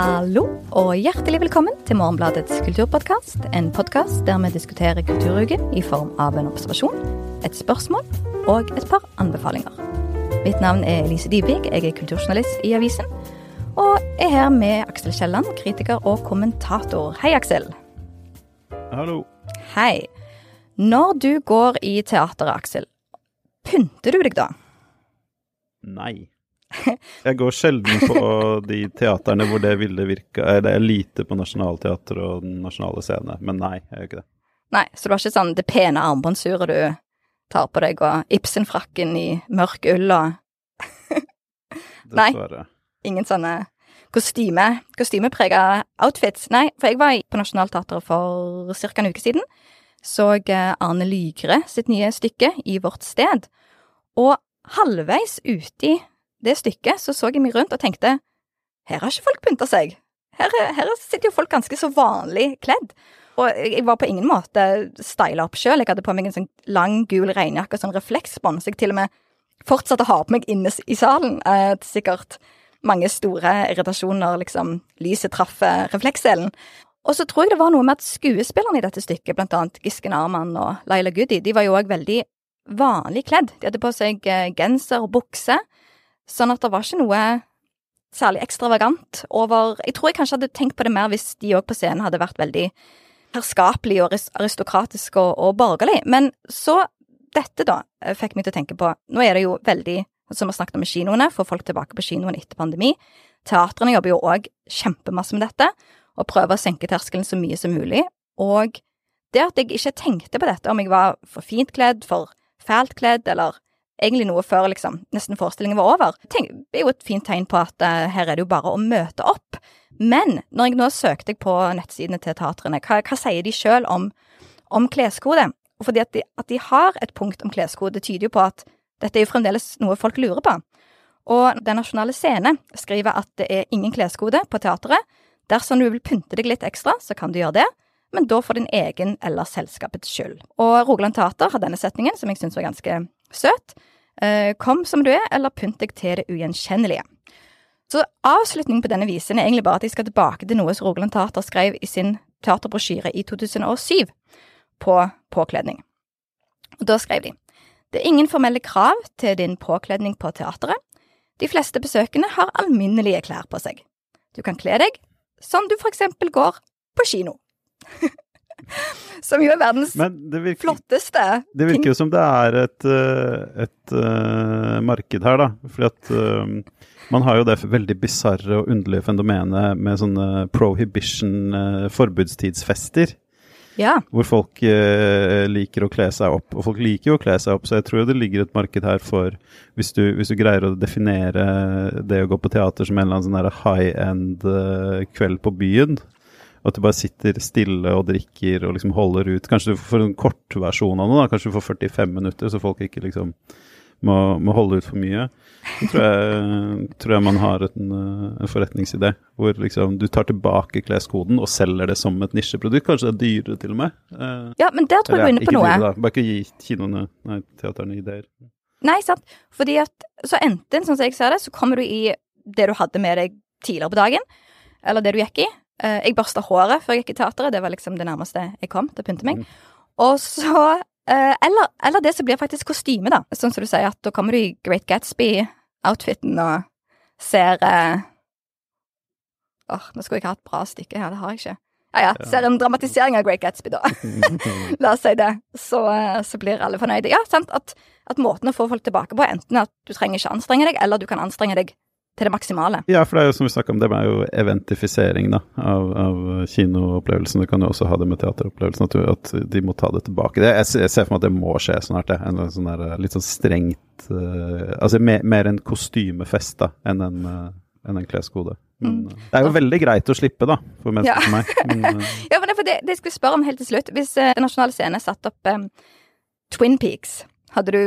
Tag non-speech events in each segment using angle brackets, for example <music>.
Hallo, og hjertelig velkommen til Morgenbladets kulturpodkast. En podkast der vi diskuterer kulturuken i form av en observasjon, et spørsmål og et par anbefalinger. Mitt navn er Elise Dybvik, jeg er kulturjournalist i avisen. Og er her med Aksel Kielland, kritiker og kommentator. Hei, Aksel. Hallo. Hei. Når du går i teateret, Aksel, pynter du deg da? Nei. <laughs> Jeg går sjelden på de teaterne hvor det ville virka eh, Det er lite på Nationaltheatret og Den nasjonale scene, men nei, jeg gjør ikke det. Nei, så du har ikke sånn det pene armbåndsuret du tar på deg, og Ibsen-frakken i mørk ull og <laughs> Nei. Ingen sånne kostyme, kostymeprega outfits. Nei, for jeg var på Nationaltheatret for ca. en uke siden. Så eh, Arne Lygre sitt nye stykke i Vårt sted. Og halvveis uti det stykket så så jeg meg rundt og tenkte her har ikke folk pynta seg. Her, er- her sitter jo folk ganske så vanlig kledd. Og jeg var på ingen måte styla opp sjøl. Jeg hadde på meg en sånn lang, gul regnjakke og sånn refleksbånd, så jeg til og med fortsatte å ha på meg inne i salen. Eh, sikkert mange store irritasjoner, liksom. Lyset traff reflekselen. refleksselen. Og så tror jeg det var noe med at skuespillerne i dette stykket, blant annet Gisken Arman og Laila Goody, de var jo òg veldig vanlig kledd. De hadde på seg eh, genser og bukse, sånn at det var ikke noe særlig ekstravagant over Jeg tror jeg kanskje hadde tenkt på det mer hvis de òg på scenen hadde vært veldig herskapelige og aristokratiske og, og borgerlige. Men så dette, da, eh, fikk meg til å tenke på Nå er det jo veldig, som vi snakket om med kinoene, få folk tilbake på kinoen etter pandemi. Teatrene jobber jo òg kjempemasse med dette, og prøver å senke terskelen så mye som mulig. Og det at jeg ikke tenkte på dette, om jeg var for fint kledd, for fælt kledd, eller egentlig noe før liksom, nesten forestillingen var over, tenk, er jo et fint tegn på at uh, her er det jo bare å møte opp. Men når jeg nå søkte på nettsidene til teatrene, hva, hva sier de sjøl om, om kleskode? Og fordi at de, at de har et punkt om kleskode, tyder jo på at dette er jo fremdeles noe folk lurer på. Og Den nasjonale scene skriver at det er ingen kleskode på teatret. Dersom du vil pynte deg litt ekstra, så kan du gjøre det, men da for din egen eller selskapets skyld. Og Rogaland Teater har denne setningen, som jeg syns var ganske søt. Eh, Kom som du er, eller pynt deg til det ugjenkjennelige. Så avslutningen på denne visen er egentlig bare at jeg skal tilbake til noe som Rogaland Teater skrev i sin teaterbrosjyre i 2007 på påkledning. Og da skrev de Det er ingen formelle krav til din påkledning på teateret. De fleste besøkende har alminnelige klær på seg. Du kan kle deg som du for eksempel går på kino. <laughs> <laughs> Som jo er verdens Men det virker, flotteste det virker jo som det er et, et, et uh, marked her, da. Fordi at uh, man har jo det veldig bisarre og underlige fenomenet med sånne prohibition, uh, forbudstidsfester. Ja. hvor folk eh, liker å kle seg opp. Og folk liker jo å kle seg opp, så jeg tror jo det ligger et marked her for Hvis du, hvis du greier å definere det å gå på teater som en eller annen sånn der high-end eh, kveld på byen, at du bare sitter stille og drikker og liksom holder ut Kanskje du får en kortversjon av noe, da. Kanskje du får 45 minutter, så folk ikke liksom må, må holde ut for mye. Så tror jeg, tror jeg man har en, en forretningsidé hvor liksom du tar tilbake kleskoden og selger det som et nisjeprodukt. Kanskje det er dyrere til og med. Eh, ja, men der tror jeg du er inne på noe. dyrere. Bare ikke gi kinoene, nei, teaterne ideer. Nei, sant. Fordi at Så enten, sånn som jeg ser det, så kommer du i det du hadde med deg tidligere på dagen, eller det du gikk i. Eh, Jeg børsta håret før jeg gikk i teateret, det var liksom det nærmeste jeg kom til å pynte meg. Og så eh, eller, eller det som blir faktisk kostyme, da. Sånn som du sier, at da kommer du i Great Gatsby-outfiten og ser eh, Åh, nå skulle jeg ha et bra stykke her, det har jeg ikke. Ja ja, ser en dramatisering av Great Gatsby, da. <laughs> La oss si det. Så, eh, så blir alle fornøyde. Ja, sant, at, at måten å få folk tilbake på, enten at du trenger ikke anstrenge deg, eller du kan anstrenge deg til det maksimale. Ja, for det er jo som vi snakka om, det er jo eventifisering da, av, av kinoopplevelsen. Du kan jo også ha det med teateropplevelsen, at, at de må ta det tilbake. Jeg, ser- jeg for meg at det må skje snart, det. En sånn der, litt sånn strengt uh, Altså mer, mer en kostymefest da, enn en, uh, enn en kleskode. Men, mm. Det er jo veldig greit å slippe, da, for mennesker Ja. som meg. <laughs> Men, uh... Ja, men det det, det skal skulle spørre om helt til slutt. Hvis uh, nasjonale scene satte opp um, Twin Peaks, hadde du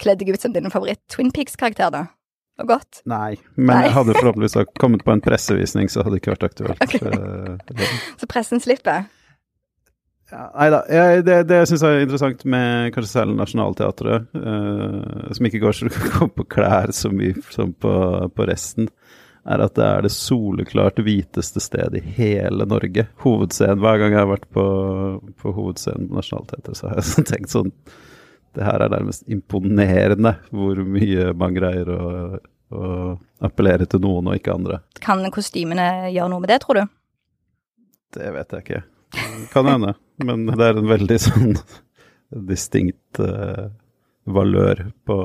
kledd deg ut som din favoritt-Twin Peaks-karakter da? Og godt? nei. Men Nei. jeg hadde forhåpentligvis kommet på en pressevisning, så hadde det ikke vært aktuelt. Ok. Eh, Så pressen slipper? Ja, nei da. Jeg, det det jeg syns er interessant med kanskje særlig Nationaltheatret, uh, som ikke går så du kan gå på klær så mye som på, på resten, er at det er det soleklart hviteste stedet i hele Norge. Hovedscenen. Hver gang jeg har vært på, på hovedscenen på Nationaltheatret, så har jeg <laughs> tenkt sånn Det her er nærmest imponerende hvor mye man greier å, å appellere til noen og ikke andre. Kan kostymene gjøre noe med det, tror du? Det vet jeg ikke. Kan hende. Men det er en veldig sånn distinkt uh, valør på,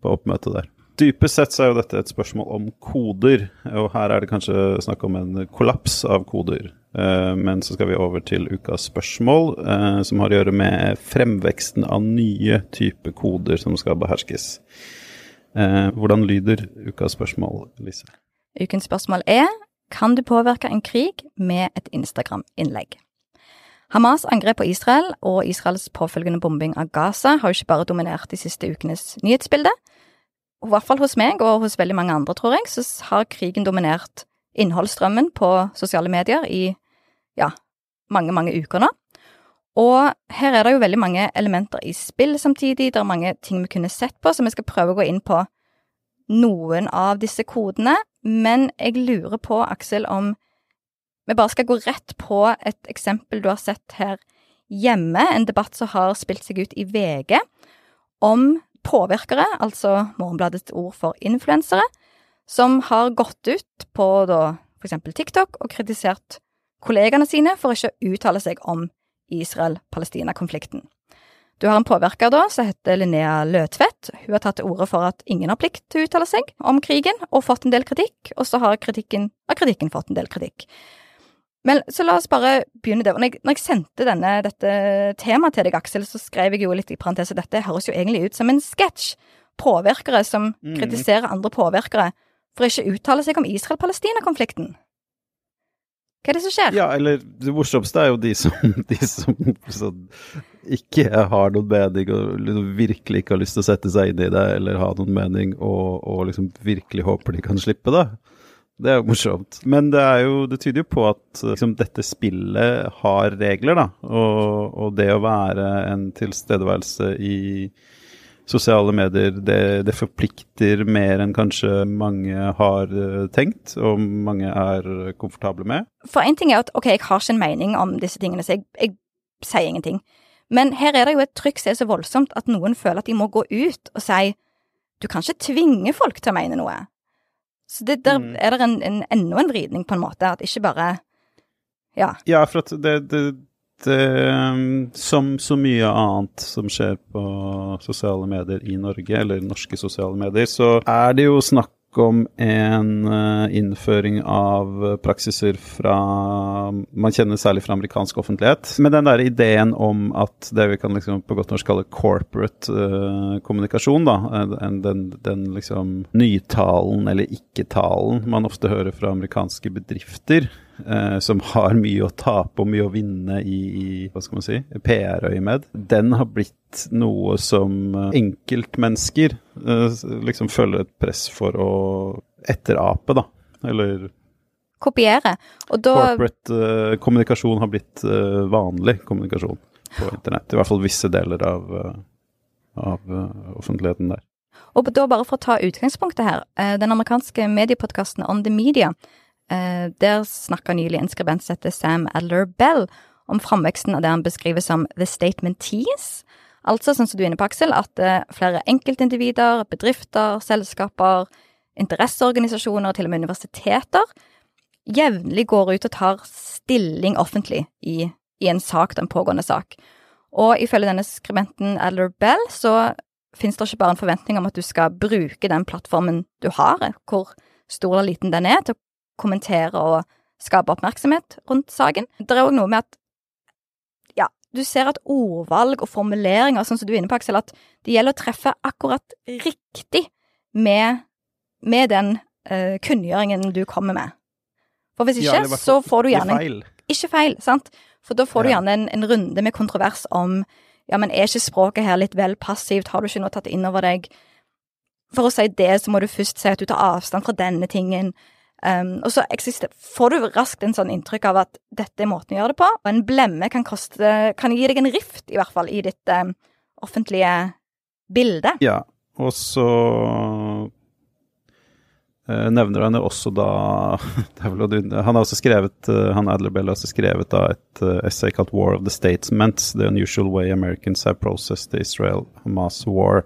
på oppmøtet der. Dypest sett så er jo dette et spørsmål om koder, og her er det kanskje snakk om en kollaps av koder. Uh, men så skal vi over til ukas spørsmål, uh, som har å gjøre med fremveksten av nye typer koder som skal beherskes. Uh, hvordan lyder ukas spørsmål, Lise? Ukens spørsmål er kan du påvirke en krig med et Instagram-innlegg? Hamas' angrep på Israel og Israels påfølgende bombing av Gaza har jo ikke bare dominert de siste ukenes nyhetsbilde. I hvert fall hos meg og hos veldig mange andre, tror jeg, så har krigen dominert innholdsstrømmen på sosiale medier i ja, mange, mange uker nå. Og her er det jo veldig mange elementer i spill samtidig, det er mange ting vi kunne sett på, så vi skal prøve å gå inn på noen av disse kodene. Men jeg lurer på, Aksel, om vi bare skal gå rett på et eksempel du har sett her hjemme, en debatt som har spilt seg ut i VG, om påvirkere, altså Morgenbladets ord for influensere, som har gått ut på da for eksempel TikTok og kritisert kollegaene sine for ikke å uttale seg om Israel-Palestina-konflikten. Du har en påvirker da som heter Linnea Løtvedt. Hun har tatt til orde for at ingen har plikt til å uttale seg om krigen, og fått en del kritikk, og så har kritikken, av kritikken fått en del kritikk. Men så la oss bare begynne der. Når jeg, når jeg sendte denne, dette temaet til deg, Aksel, så skrev jeg jo litt i parentes at dette høres jo egentlig ut som en sketsj. Påvirkere som mm. kritiserer andre påvirkere for ikke å uttale seg om Israel-Palestina-konflikten. Hva er det som skjer? Ja, eller det morsomste er jo de som, <laughs> de som, som ikke har noen mening og liksom virkelig ikke har lyst til å sette seg inn i det, eller ha noen mening og, og liksom virkelig håper de kan slippe det. Det er jo morsomt. Men det, jo, det tyder jo på at liksom, dette spillet har regler, da. Og, og, det å være en tilstedeværelse i sosiale medier, det, det, forplikter mer enn kanskje mange har eh, tenkt, og mange er komfortable med. For én ting er at ok, jeg har ikke en mening om disse tingene, så jeg, jeg sier ingenting. Men her er det jo et trykk som er så voldsomt at noen føler at de må gå ut og si du kan ikke tvinge folk til å mene noe. Så det, der mm. er det en, en, enda en vridning, på en måte, at ikke bare Ja. Ja, for at det, det Som så mye annet som skjer på sosiale medier i Norge, eller norske sosiale medier, så er det jo snakk om en uh, innføring av praksiser fra Man kjenner særlig fra amerikansk offentlighet. Men den der ideen om at det vi kan liksom på godt norsk kalle corporate uh, kommunikasjon, da, den, den, liksom nytalen eller ikke-talen man ofte hører fra amerikanske bedrifter, uh, som har mye å tape og mye å vinne i, i hva skal man si, PR-øyemed, den har blitt noe som enkeltmennesker liksom føler et press for å etterape, da. Eller Kopiere. Og da Corporate eh, kommunikasjon har blitt uh, vanlig kommunikasjon på internett. I hvert fall visse deler av, uh, av offentligheten der. Og da bare for å ta utgangspunktet her. Den amerikanske mediepodkasten On The Media, der snakka nylig en skribent som heter Sam Adler Bell om framveksten av det han beskriver som The Statement Tease. Altså, sånn som du er inne på, Aksel, at flere enkeltindivider, bedrifter, selskaper, interesseorganisasjoner og til og med universiteter jevnlig går ut og tar stilling offentlig i, i en sak, den pågående sak. Og ifølge denne skribenten Adler Bell så finnes det ikke bare en forventning om at du skal bruke den plattformen du har, hvor stor eller liten den er, til å kommentere og skape oppmerksomhet rundt saken. Det er òg noe med at ja, du ser at ordvalg og formuleringer, sånn som du er inne på, Aksel, at det gjelder å treffe akkurat riktig med med den uh, kunngjøringen du kommer med. For hvis ikke, ja, så får du gjerne feil. Ikke feil, sant? For da får du gjerne en, en, runde med kontrovers om ja, men er ikke språket her litt vel passivt, har du ikke noe tatt inn over deg? For å si det, så må du først si at du tar avstand fra denne tingen. Um, og så får du raskt en sånn inntrykk av at dette er måten å gjøre det på. Og en blemme kan, koste, kan gi deg en rift, i hvert fall, i ditt um, offentlige bilde. Ja, og så uh, nevner han jo også da <laughs> Han har også skrevet han Adlerbell har også skrevet da et essay kalt 'War of the Statements'. The Unusual Way Americans Have Processed the Israel-Hamas War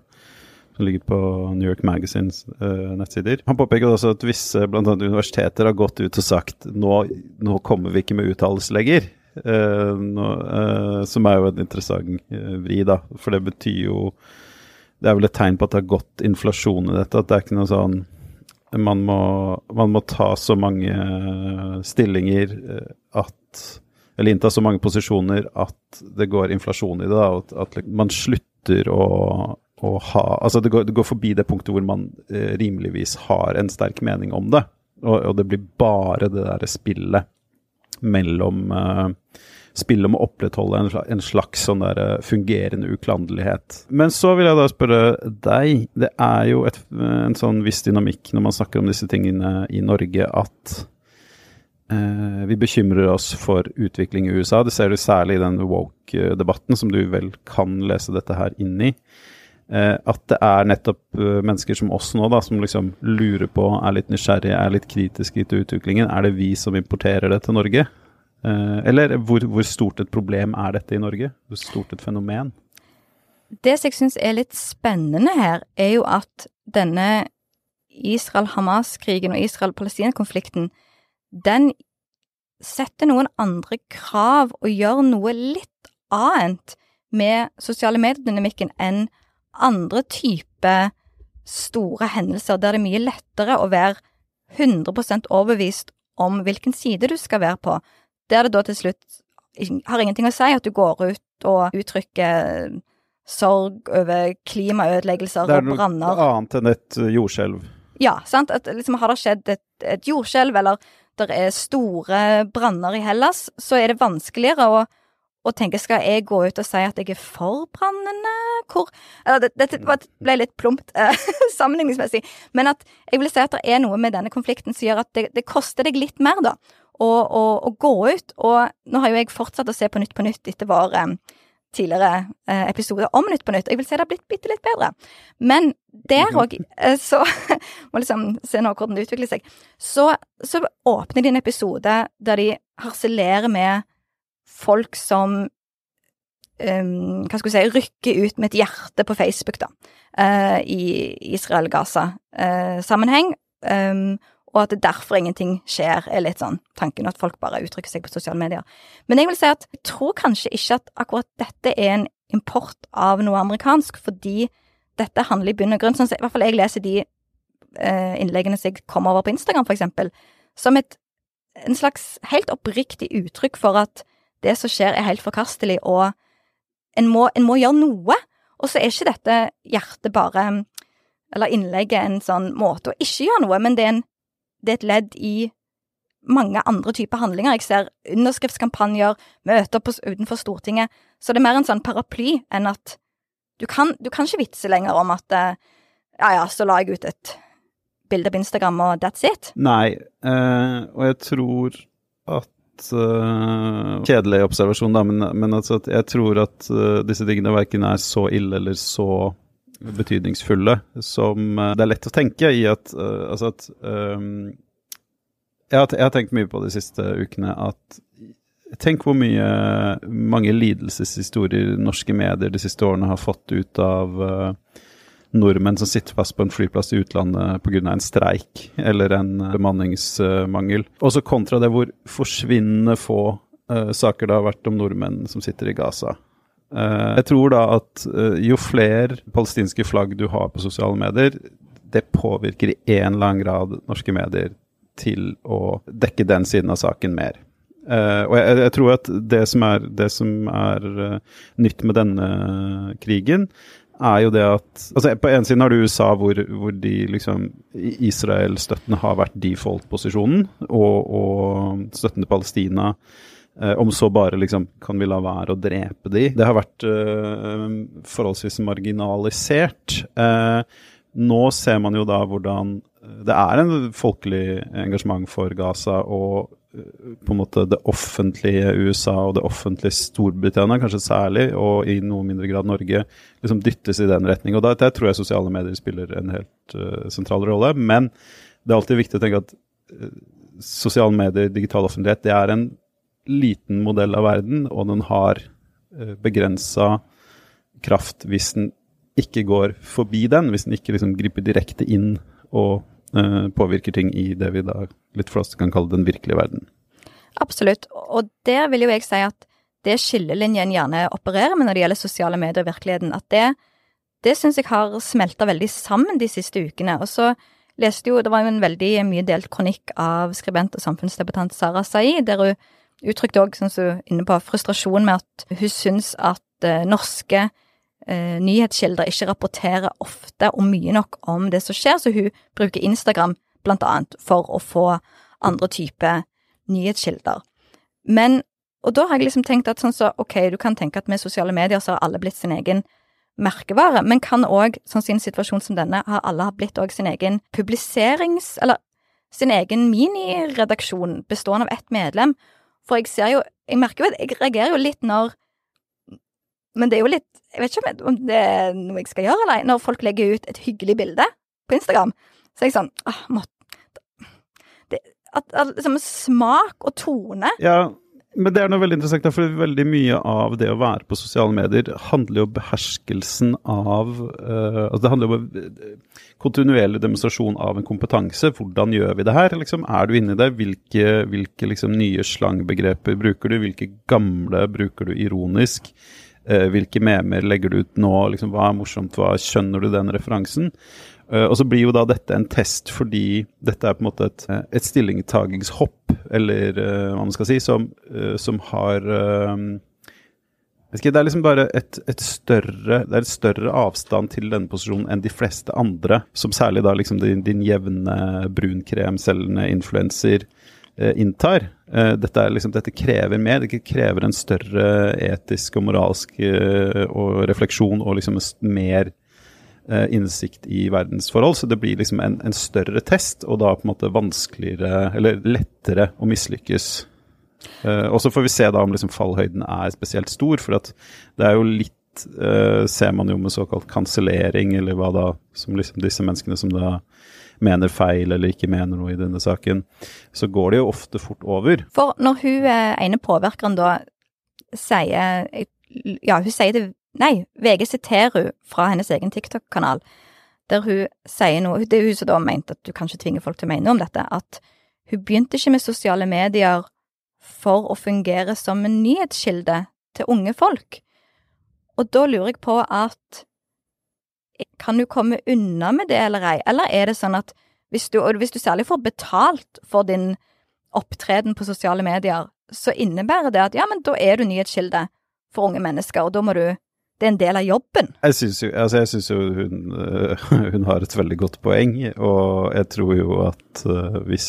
som ligger på New York Magazines uh, nettsider. Han påpeker også at visse bl.a. universiteter har gått ut og sagt nå, nå kommer vi ikke med uttalelse lenger. Uh, nå, uh, som er jo en interessant vri, da. For det betyr jo Det er vel et tegn på at det har gått inflasjon i dette. At det er ikke noe sånn Man må, man må ta så mange stillinger at Eller innta så mange posisjoner at det går inflasjon i det. da, At, at man slutter å å ha Altså, det går, det går, forbi det punktet hvor man eh, rimeligvis har en sterk mening om det. Og, og det blir bare det derre spillet mellom eh, Spillet om å opprettholde en, en slags sånn der eh, fungerende uklanderlighet. Men så vil jeg da spørre deg. Det er jo et, en sånn viss dynamikk når man snakker om disse tingene i Norge, at eh, vi bekymrer oss for utvikling i USA. Det ser du særlig i den woke-debatten, som du vel kan lese dette her inn i. Eh, at det er nettopp eh, mennesker som oss nå, da, som liksom lurer på, er litt nysgjerrige, er litt kritiske til utviklingen. Er det vi som importerer det til Norge? Eh, eller hvor, hvor stort et problem er dette i Norge? Hvor stort et fenomen? Det som jeg syns er litt spennende her, er jo at denne Israel-Hamas-krigen og Israel-Palestina-konflikten, den setter noen andre krav og gjør noe litt annet med sosiale medier-dynamikken enn andre typer store hendelser der det er mye lettere å være 100% overbevist om hvilken side du skal være på, der det da til slutt har ingenting å si at du går ut og uttrykker sorg over klimaødeleggelser og branner. Det er noe annet enn et jordskjelv. Ja, sant. At liksom har det skjedd et, et jordskjelv, eller det er store branner i Hellas, så er det vanskeligere å og tenker skal jeg gå ut og si at jeg er for brannene? Hvor Dette det, det ble litt plumpt eh, <laughs> sammenligningsmessig, men at jeg vil si at det er noe med denne konflikten som gjør at det, det koster deg litt mer, da, å, å, å, gå ut. Og nå har jo jeg fortsatt å se på Nytt på Nytt etter vår eh, tidligere eh, episoder om Nytt på Nytt. Og Jeg vil si det har blitt bitte litt bedre. Men der òg, eh, så <laughs> Må liksom se nå hvordan det utvikler seg. Så, så åpner de en episode der de harselerer med folk som um, hva skal vi si, rykker ut med et hjerte på Facebook, da, uh, i Israel-Gaza-sammenheng. Uh, um, og at det derfor ingenting skjer, er litt sånn tanken at folk bare uttrykker seg på sosiale medier. Men jeg vil si at jeg tror kanskje ikke at akkurat dette er en import av noe amerikansk, fordi dette handler i bunn og grunn, sånn i hvert fall jeg leser de uh, innleggene som jeg kommer over på Instagram, for eksempel, som et en slags helt oppriktig uttrykk for at det som skjer, er helt forkastelig, og en må, en må gjøre noe. Og så er ikke dette hjertet bare, eller innlegget, en sånn måte å ikke gjøre noe, men det er, en, det er et ledd i mange andre typer handlinger. Jeg ser underskriftskampanjer, møter på, utenfor Stortinget, så det er mer en sånn paraply enn at du kan, du kan ikke vitse lenger om at eh, ja ja, så la jeg ut et bilde på Instagram, og that's it. Nei, eh, og jeg tror at uh, kjedelig observasjon, da, men, men altså jeg tror at uh, disse tingene verken er så ille eller så betydningsfulle som uh, det er lett å tenke i at Altså at um, jeg, har, jeg har tenkt mye på de siste ukene at Tenk hvor mye mange lidelseshistorier norske medier de siste årene har fått ut av uh, nordmenn som sitter fast på en flyplass i utlandet pga. en streik eller en uh, bemanningsmangel. Også kontra det hvor forsvinnende få uh, saker det har vært om nordmenn som sitter i Gaza. Uh, jeg tror da at jo flere palestinske flagg du har på sosiale medier, det påvirker i en eller annen grad norske medier til å dekke den siden av saken mer. Uh, og jeg, jeg, tror at det som er, det som er uh, nytt med denne krigen, er jo det at altså På en side har du USA, hvor, hvor de liksom Israel-støttene har vært default-posisjonen, og, og, støtten til Palestina eh, Om så bare liksom Kan vi la være å drepe de? Det har vært eh, forholdsvis marginalisert. Eh, nå ser man jo da hvordan Det er en folkelig engasjement for Gaza, og på en måte det offentlige USA og det offentlige Storbritannia, kanskje særlig, og i noe mindre grad Norge, liksom dyttes i den retning. Og der, der tror jeg sosiale medier spiller en helt uh, sentral rolle. Men det er alltid viktig å tenke at uh, sosiale medier, digital offentlighet, det er en liten modell av verden, og den har uh, begrensa kraft hvis den ikke går forbi den, hvis den ikke liksom griper direkte inn og uh, påvirker ting i det vi da litt flåsete kan kalle den virkelige verden. Absolutt, og der vil jo jeg si at det skillelinjen gjerne opererer med når det gjelder sosiale medier og virkeligheten, at det, det syns jeg har smelta veldig sammen de siste ukene. Og så leste jo, det var jo en veldig mye delt kronikk av skribent og samfunnsdebattant Sara Sai, der hun uttrykte òg, som inne på, frustrasjon med at hun syns at uh, norske eh, nyhetskilder ikke rapporterer ofte og mye nok om det som skjer, så hun bruker Instagram blant annet for å få andre typer nyhetskilder. Men og da har jeg liksom tenkt at sånn så, ok, du kan tenke at med sosiale medier så har alle blitt sin egen merkevare, men kan òg, sånn som i en situasjon som denne, har alle blitt òg sin egen publiserings... Eller sin egen miniredaksjon bestående av ett medlem. For jeg ser jo Jeg merker jo at jeg reagerer jo litt når Men det er jo litt Jeg vet ikke om det er noe jeg skal gjøre, eller når folk legger ut et hyggelig bilde på Instagram. Så er jeg sånn det, at, at, liksom, Smak og tone Ja, men det er noe veldig interessant, for veldig mye av det å være på sosiale medier handler jo om beherskelsen av uh, altså Det handler om kontinuerlig demonstrasjon av en kompetanse. Hvordan gjør vi det her? Liksom, er du inni det? Hvilke, hvilke liksom, nye slangbegreper bruker du? Hvilke gamle bruker du ironisk? Uh, hvilke memer legger du ut nå? Liksom, hva er morsomt? Hva skjønner du den referansen? Uh, og så blir jo da dette en test fordi dette er på en måte et, eh, et stillingtagingshopp, eller uh, hva man skal si, som, som har ikke, Det er liksom bare et, et, større Det er et større avstand til denne posisjonen enn de fleste andre, som særlig da liksom din, din jevne brunkremselgende influenser inntar. Dette, liksom, dette, krever mer. Det krever en større etisk og moralsk og refleksjon og liksom mer Eh, innsikt i verdensforhold, så det blir liksom en, en, større test, og da på en måte vanskeligere, eller lettere å mislykkes. Uh, og så får vi se da om liksom fallhøyden er spesielt stor, for at det er jo litt uh, Ser man jo med såkalt kansellering, eller hva da, som liksom disse menneskene som da mener feil eller ikke mener noe i denne saken, så går det jo ofte fort over. For når hun ene påvirkeren da sier Ja, hun sier det Nei, VG siterer hun fra hennes egen TikTok-kanal, der hun sier noe Det er hun som da mente at du kan ikke tvinge folk til å mene om dette, at hun begynte ikke med sosiale medier for å fungere som en nyhetskilde til unge folk. Og da lurer jeg på at Kan du komme unna med det eller ei, eller er det sånn at hvis du, hvis du særlig får betalt for din opptreden på sosiale medier, så innebærer det at ja, men da er du nyhetskilde for unge mennesker, og da må du det er en del av jobben. Jeg syns jo, altså jeg synes jo hun, uh, <laughs> hun, har et veldig godt poeng, og jeg tror jo at uh, hvis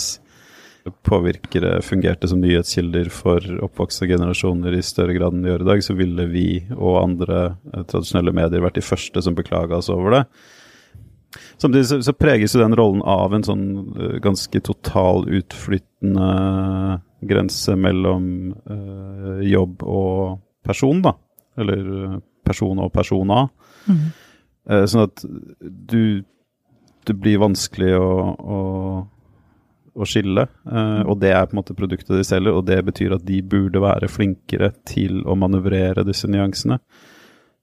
påvirkere fungerte som nyhetskilder for oppvokste generasjoner i større grad enn de gjør i dag, så ville vi og andre uh, tradisjonelle medier vært de første som beklaga oss over det. Samtidig så, preges jo den rollen av en sånn ganske total utflyttende grense mellom jobb og person, da. Eller person og personer. Mm. Uh, sånn at du Det blir vanskelig å, å, å skille. Eh, og det er på en måte produktet de selger, og det betyr at de burde være flinkere til å manøvrere disse nyansene.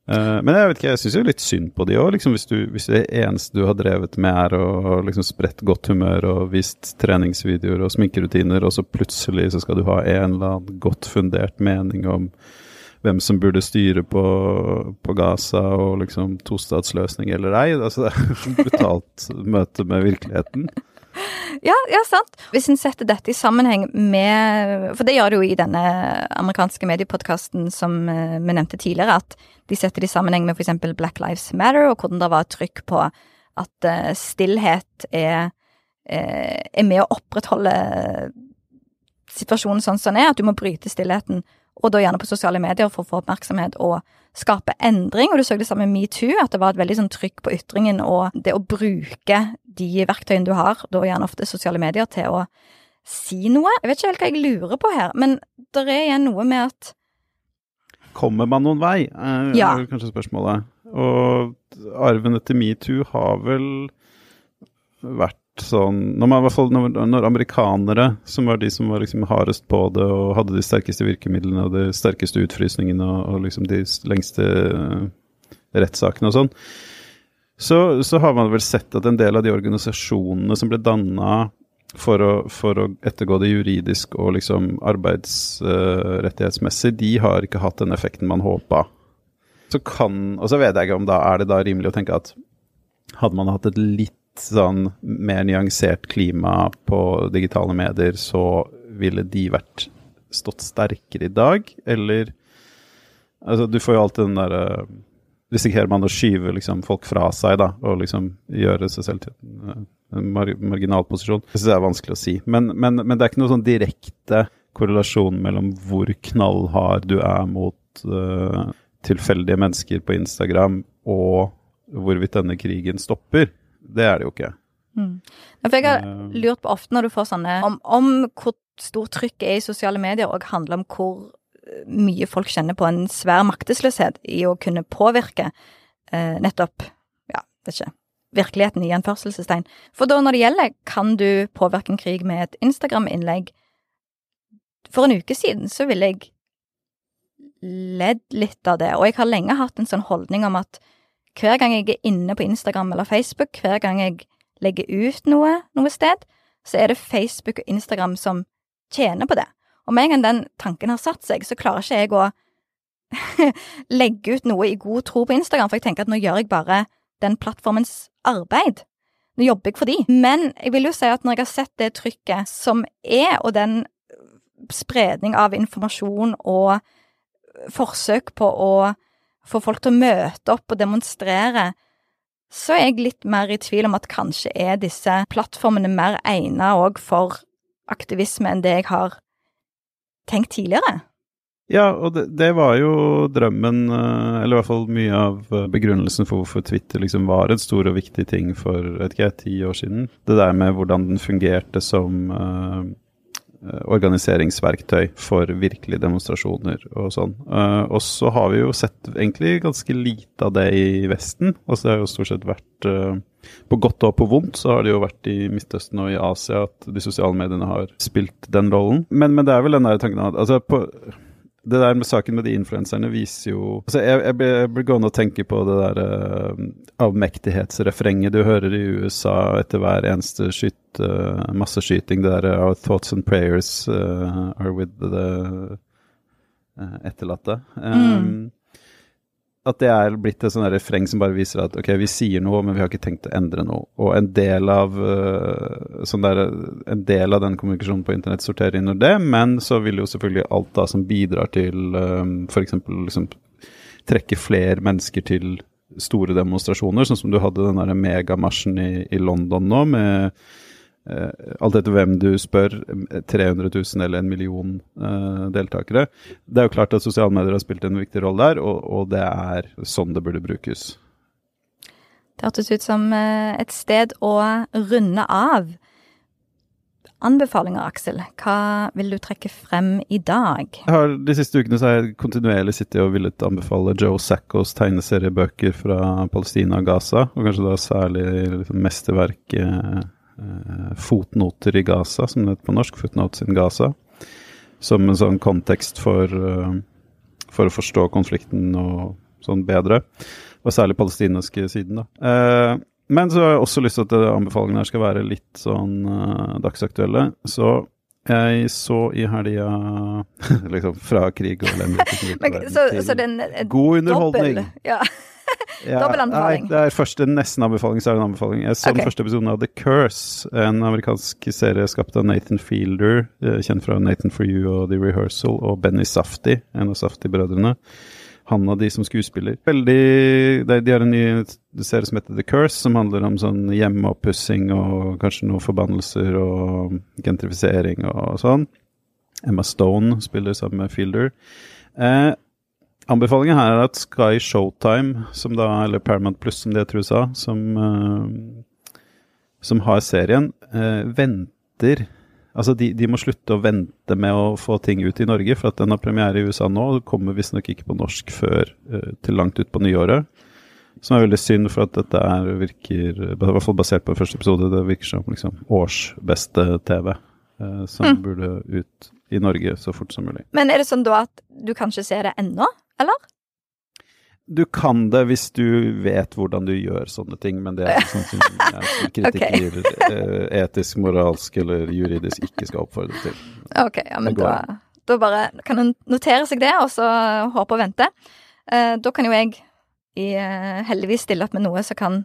Uh, men jeg vet ikke, jeg syns jo litt synd på de òg. Liksom, hvis, hvis, det eneste du har drevet med er å liksom, spredt godt humør og vist treningsvideoer og sminkerutiner, og så plutselig så skal du ha en eller annen godt fundert mening om hvem som burde styre på, på Gaza og liksom tostatsløsning eller ei. Altså, det er et brutalt <laughs> møte med virkeligheten. Ja, ja, sant. Hvis en setter dette i sammenheng med For det gjør det jo i denne amerikanske mediepodkasten som eh, vi nevnte tidligere, at de setter det i sammenheng med f.eks. Black Lives Matter, og hvordan det var trykk på at uh, stillhet er, uh, er med å opprettholde situasjonen sånn som den er, at du må bryte stillheten og da gjerne på sosiale medier for å få oppmerksomhet og skape endring. Og du så det samme med metoo, at det var et veldig sånn trykk på ytringen og det å bruke de verktøyene du har, da gjerne ofte sosiale medier, til å si noe. Jeg vet ikke helt hva jeg lurer på her, men det er igjen noe med at Kommer man noen vei, er ja. kanskje spørsmålet. Og arven etter metoo har vel vært sånn Når, man, når, når amerikanere, som var de som var liksom hardest på det og hadde de sterkeste virkemidlene og de sterkeste utfrysningene og, og liksom de lengste uh, rettssakene og sånn, så, så, har man vel sett at en del av de organisasjonene som ble danna for å, for å ettergå det juridisk og liksom arbeidsrettighetsmessig, uh, de har ikke hatt den effekten man håpa. Så kan Og så vet jeg ikke om da er det da rimelig å tenke at hadde man hatt et litt sånn mer nyansert klima på digitale medier, så ville de vært stått sterkere i dag, eller Altså, du får jo alltid den derre uh, Risikerer man å skyve liksom, folk fra seg, da, og liksom gjøre seg selv til en, en mar marginalposisjon? Det syns jeg er vanskelig å si. Men, men, men, det er ikke noe sånn direkte korrelasjon mellom hvor knallhard du er mot uh, tilfeldige mennesker på Instagram, og hvorvidt denne krigen stopper. Det er det jo ikke. Mm. Jeg har eh. lurt på ofte når du får sånne om, om hvor stort trykk er i sosiale medier, og handler om hvor eh, mye folk kjenner på en svær maktesløshet i å kunne påvirke eh, nettopp, ja, vet ikke, virkeligheten i anførselstegn. For da når det gjelder kan du påvirke en krig med et Instagram-innlegg For en uke siden så ville jeg ledd litt av det, og jeg har lenge hatt en sånn holdning om at hver gang jeg er inne på Instagram eller Facebook, hver gang jeg legger ut noe noe sted, så er det Facebook og Instagram som tjener på det. Og med en gang den tanken har satt seg, så klarer ikke jeg å <laughs> legge ut noe i god tro på Instagram, for jeg tenker at nå gjør jeg bare den plattformens arbeid. Nå jobber jeg for de. Men jeg vil jo si at når jeg har sett det trykket som er, og den spredning av informasjon og forsøk på å få folk til å møte opp og demonstrere, så er jeg litt mer i tvil om at kanskje er disse plattformene mer egnet òg for aktivisme enn det jeg har tenkt tidligere. Ja, og det, det, var jo drømmen, eh, eller i hvert fall mye av eh, begrunnelsen for hvorfor Twitter liksom var en stor og viktig ting for vet ikke, ti år siden. Det der med hvordan den fungerte som Eh, organiseringsverktøy for virkelige demonstrasjoner og sånn. Uh, og så har vi jo sett egentlig ganske lite av det i Vesten. Altså det har jo stort sett vært uh, På godt og på vondt så har det jo vært i Midtøsten og i Asia at de sosiale mediene har spilt den rollen. Men, men det er vel den der tanken at altså på det der med saken med de influenserne viser jo altså Jeg, jeg jeg blir gående og tenke på det der uh, avmektighetsrefrenget du hører i USA etter hver eneste skyt, uh, masseskyting. Det der uh, Our thoughts and prayers uh, are with the etterlatte. Um, mm at det er blitt et sånn refreng som bare viser at ok, vi sier noe, men vi har ikke tenkt å endre noe. Og en del av, uh, sånn der, en del av den kommunikasjonen på internett sorterer inn under det, men så vil jo selvfølgelig alt da som bidrar til um, f.eks. liksom trekke flere mennesker til store demonstrasjoner, sånn som du hadde den der megamarsjen i, i London nå, med alt etter hvem du spør, 300 000 eller en million uh, deltakere. Det er jo klart at sosiale medier har spilt en viktig rolle der, og, og det er sånn det burde brukes. Det hørtes ut som et sted å runde av. Anbefalinger, Aksel. Hva vil du trekke frem i dag? Har, de siste ukene så har jeg kontinuerlig sittet og villet anbefale Joe Sackos tegneseriebøker fra Palestina og Gaza, og kanskje da særlig liksom, mesterverket Eh, fotnoter i Gaza, som det heter på norsk. Footnotes in Gaza. Som en sånn kontekst for, eh, for å forstå konflikten og sånn bedre. Og særlig palestinske siden, da. Eh, men så har jeg også lyst til at anbefalingene her skal være litt sånn dagsaktuelle. Så jeg så i helga <laughs> liksom fra krig og lemmer så, så den, God underholdning. Dobbel, ja. Dobbel anbefaling. det er først en nesten anbefaling, så er det en anbefaling. Jeg så okay. den første episoden av The Curse, en amerikansk serie skapt av Nathan Fielder, eh, kjent fra Nathan for You og The Rehearsal, og Benny Safti, en av Safti-brødrene. Han og de som skuespiller. Veldig De, de har en ny serie som heter The Curse, som handler om sånn hjemmeoppussing og kanskje noen forbannelser og gentrifisering og sånn. Emma Stone spiller sammen med Fielder. Eh, Anbefalingen her er at Sky Showtime, som da, eller Paramount Plus som det heter i USA, som, uh, som har serien, uh, venter Altså, de, de, må slutte å vente med å få ting ut i Norge, for at den har premiere i USA nå. og kommer visstnok ikke på norsk før uh, til langt ut på nyåret. Som er veldig synd, for at dette er, virker I hvert fall basert på første episode, det virker som liksom årsbeste TV. Som Mm. burde ut i Norge så fort som mulig. Men er det sånn da at du kan ikke se det ennå, eller? Du kan det hvis du vet hvordan du gjør sånne ting, men det er sånn som kritikker <laughs> som eh, etisk, moralsk eller juridisk ikke skal oppfordre til. Ok, ja, men da, da bare kan en notere seg det, og så håpe og vente. Eh, da kan jo jeg i, eh, heldigvis stille opp med noe som kan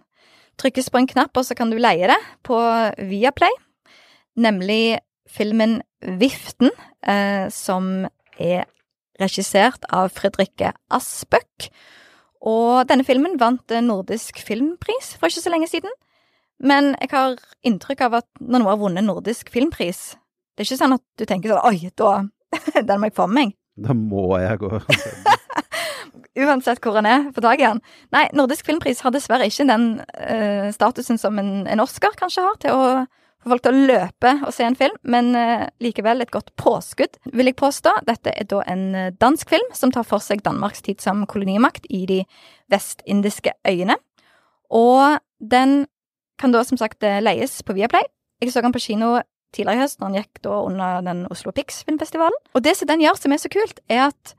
trykkes på en knapp, og så kan du leie det på Viaplay. Nemlig filmen Viften, eh, som er regissert av Fredrikke Aspøk. Og denne filmen vant Nordisk filmpris for ikke så lenge siden. Men jeg har inntrykk av at når noe har vunnet Nordisk filmpris, det er ikke sånn at du tenker sånn Oi, da <laughs> Den må jeg få med meg. Da må jeg gå <laughs> Uansett hvor han er, få tak i han. Nei, Nordisk filmpris har dessverre ikke den uh, statusen som en, en Oscar kanskje har, til å få folk til å løpe og se en film, men eh, likevel et godt påskudd, vil jeg påstå. Dette er da en eh, dansk film som tar for seg Danmarks tid som kolonimakt i de vestindiske øyene. Og den kan da som sagt eh, leies på Viaplay. Jeg så den på kino tidligere i høst, når den gikk da under den Oslo Pix filmfestivalen. Og det som den gjør som er så kult, er at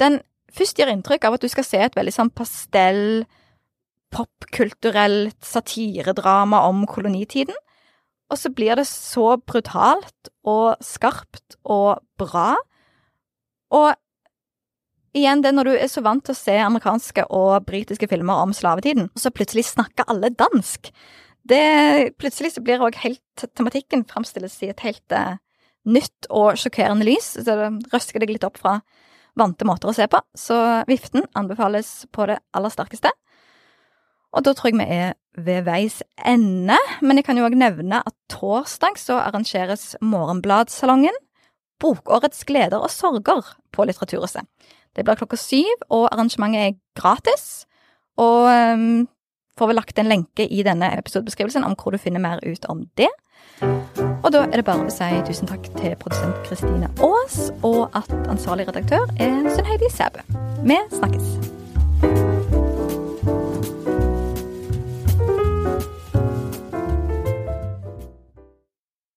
den først gir inntrykk av at du skal se et veldig sånn pastell, popkulturelt satiredrama om kolonitiden. Og så blir det så brutalt og skarpt og bra. Og igjen det når du er så vant til å se amerikanske og britiske filmer om slavetiden, og så plutselig snakker alle dansk. Det, plutselig så blir òg helt tematikken framstilles i et helt uh, nytt og sjokkerende lys. Så det røsker deg litt opp fra vante måter å se på. Så Viften anbefales på det aller sterkeste. Og da tror jeg vi er ved veis ende. Men jeg kan jo òg nevne at torsdag så arrangeres Morgenbladsalongen. Bokårets gleder og sorger på Litteraturhuset. Det blir klokka syv, og arrangementet er gratis. Og um, får vi lagt en lenke i denne episodebeskrivelsen om hvor du finner mer ut om det. Og da er det bare å si tusen takk til produsent Kristine Aas, og at ansvarlig redaktør er Sunn Heidi Sæbø. Vi snakkes.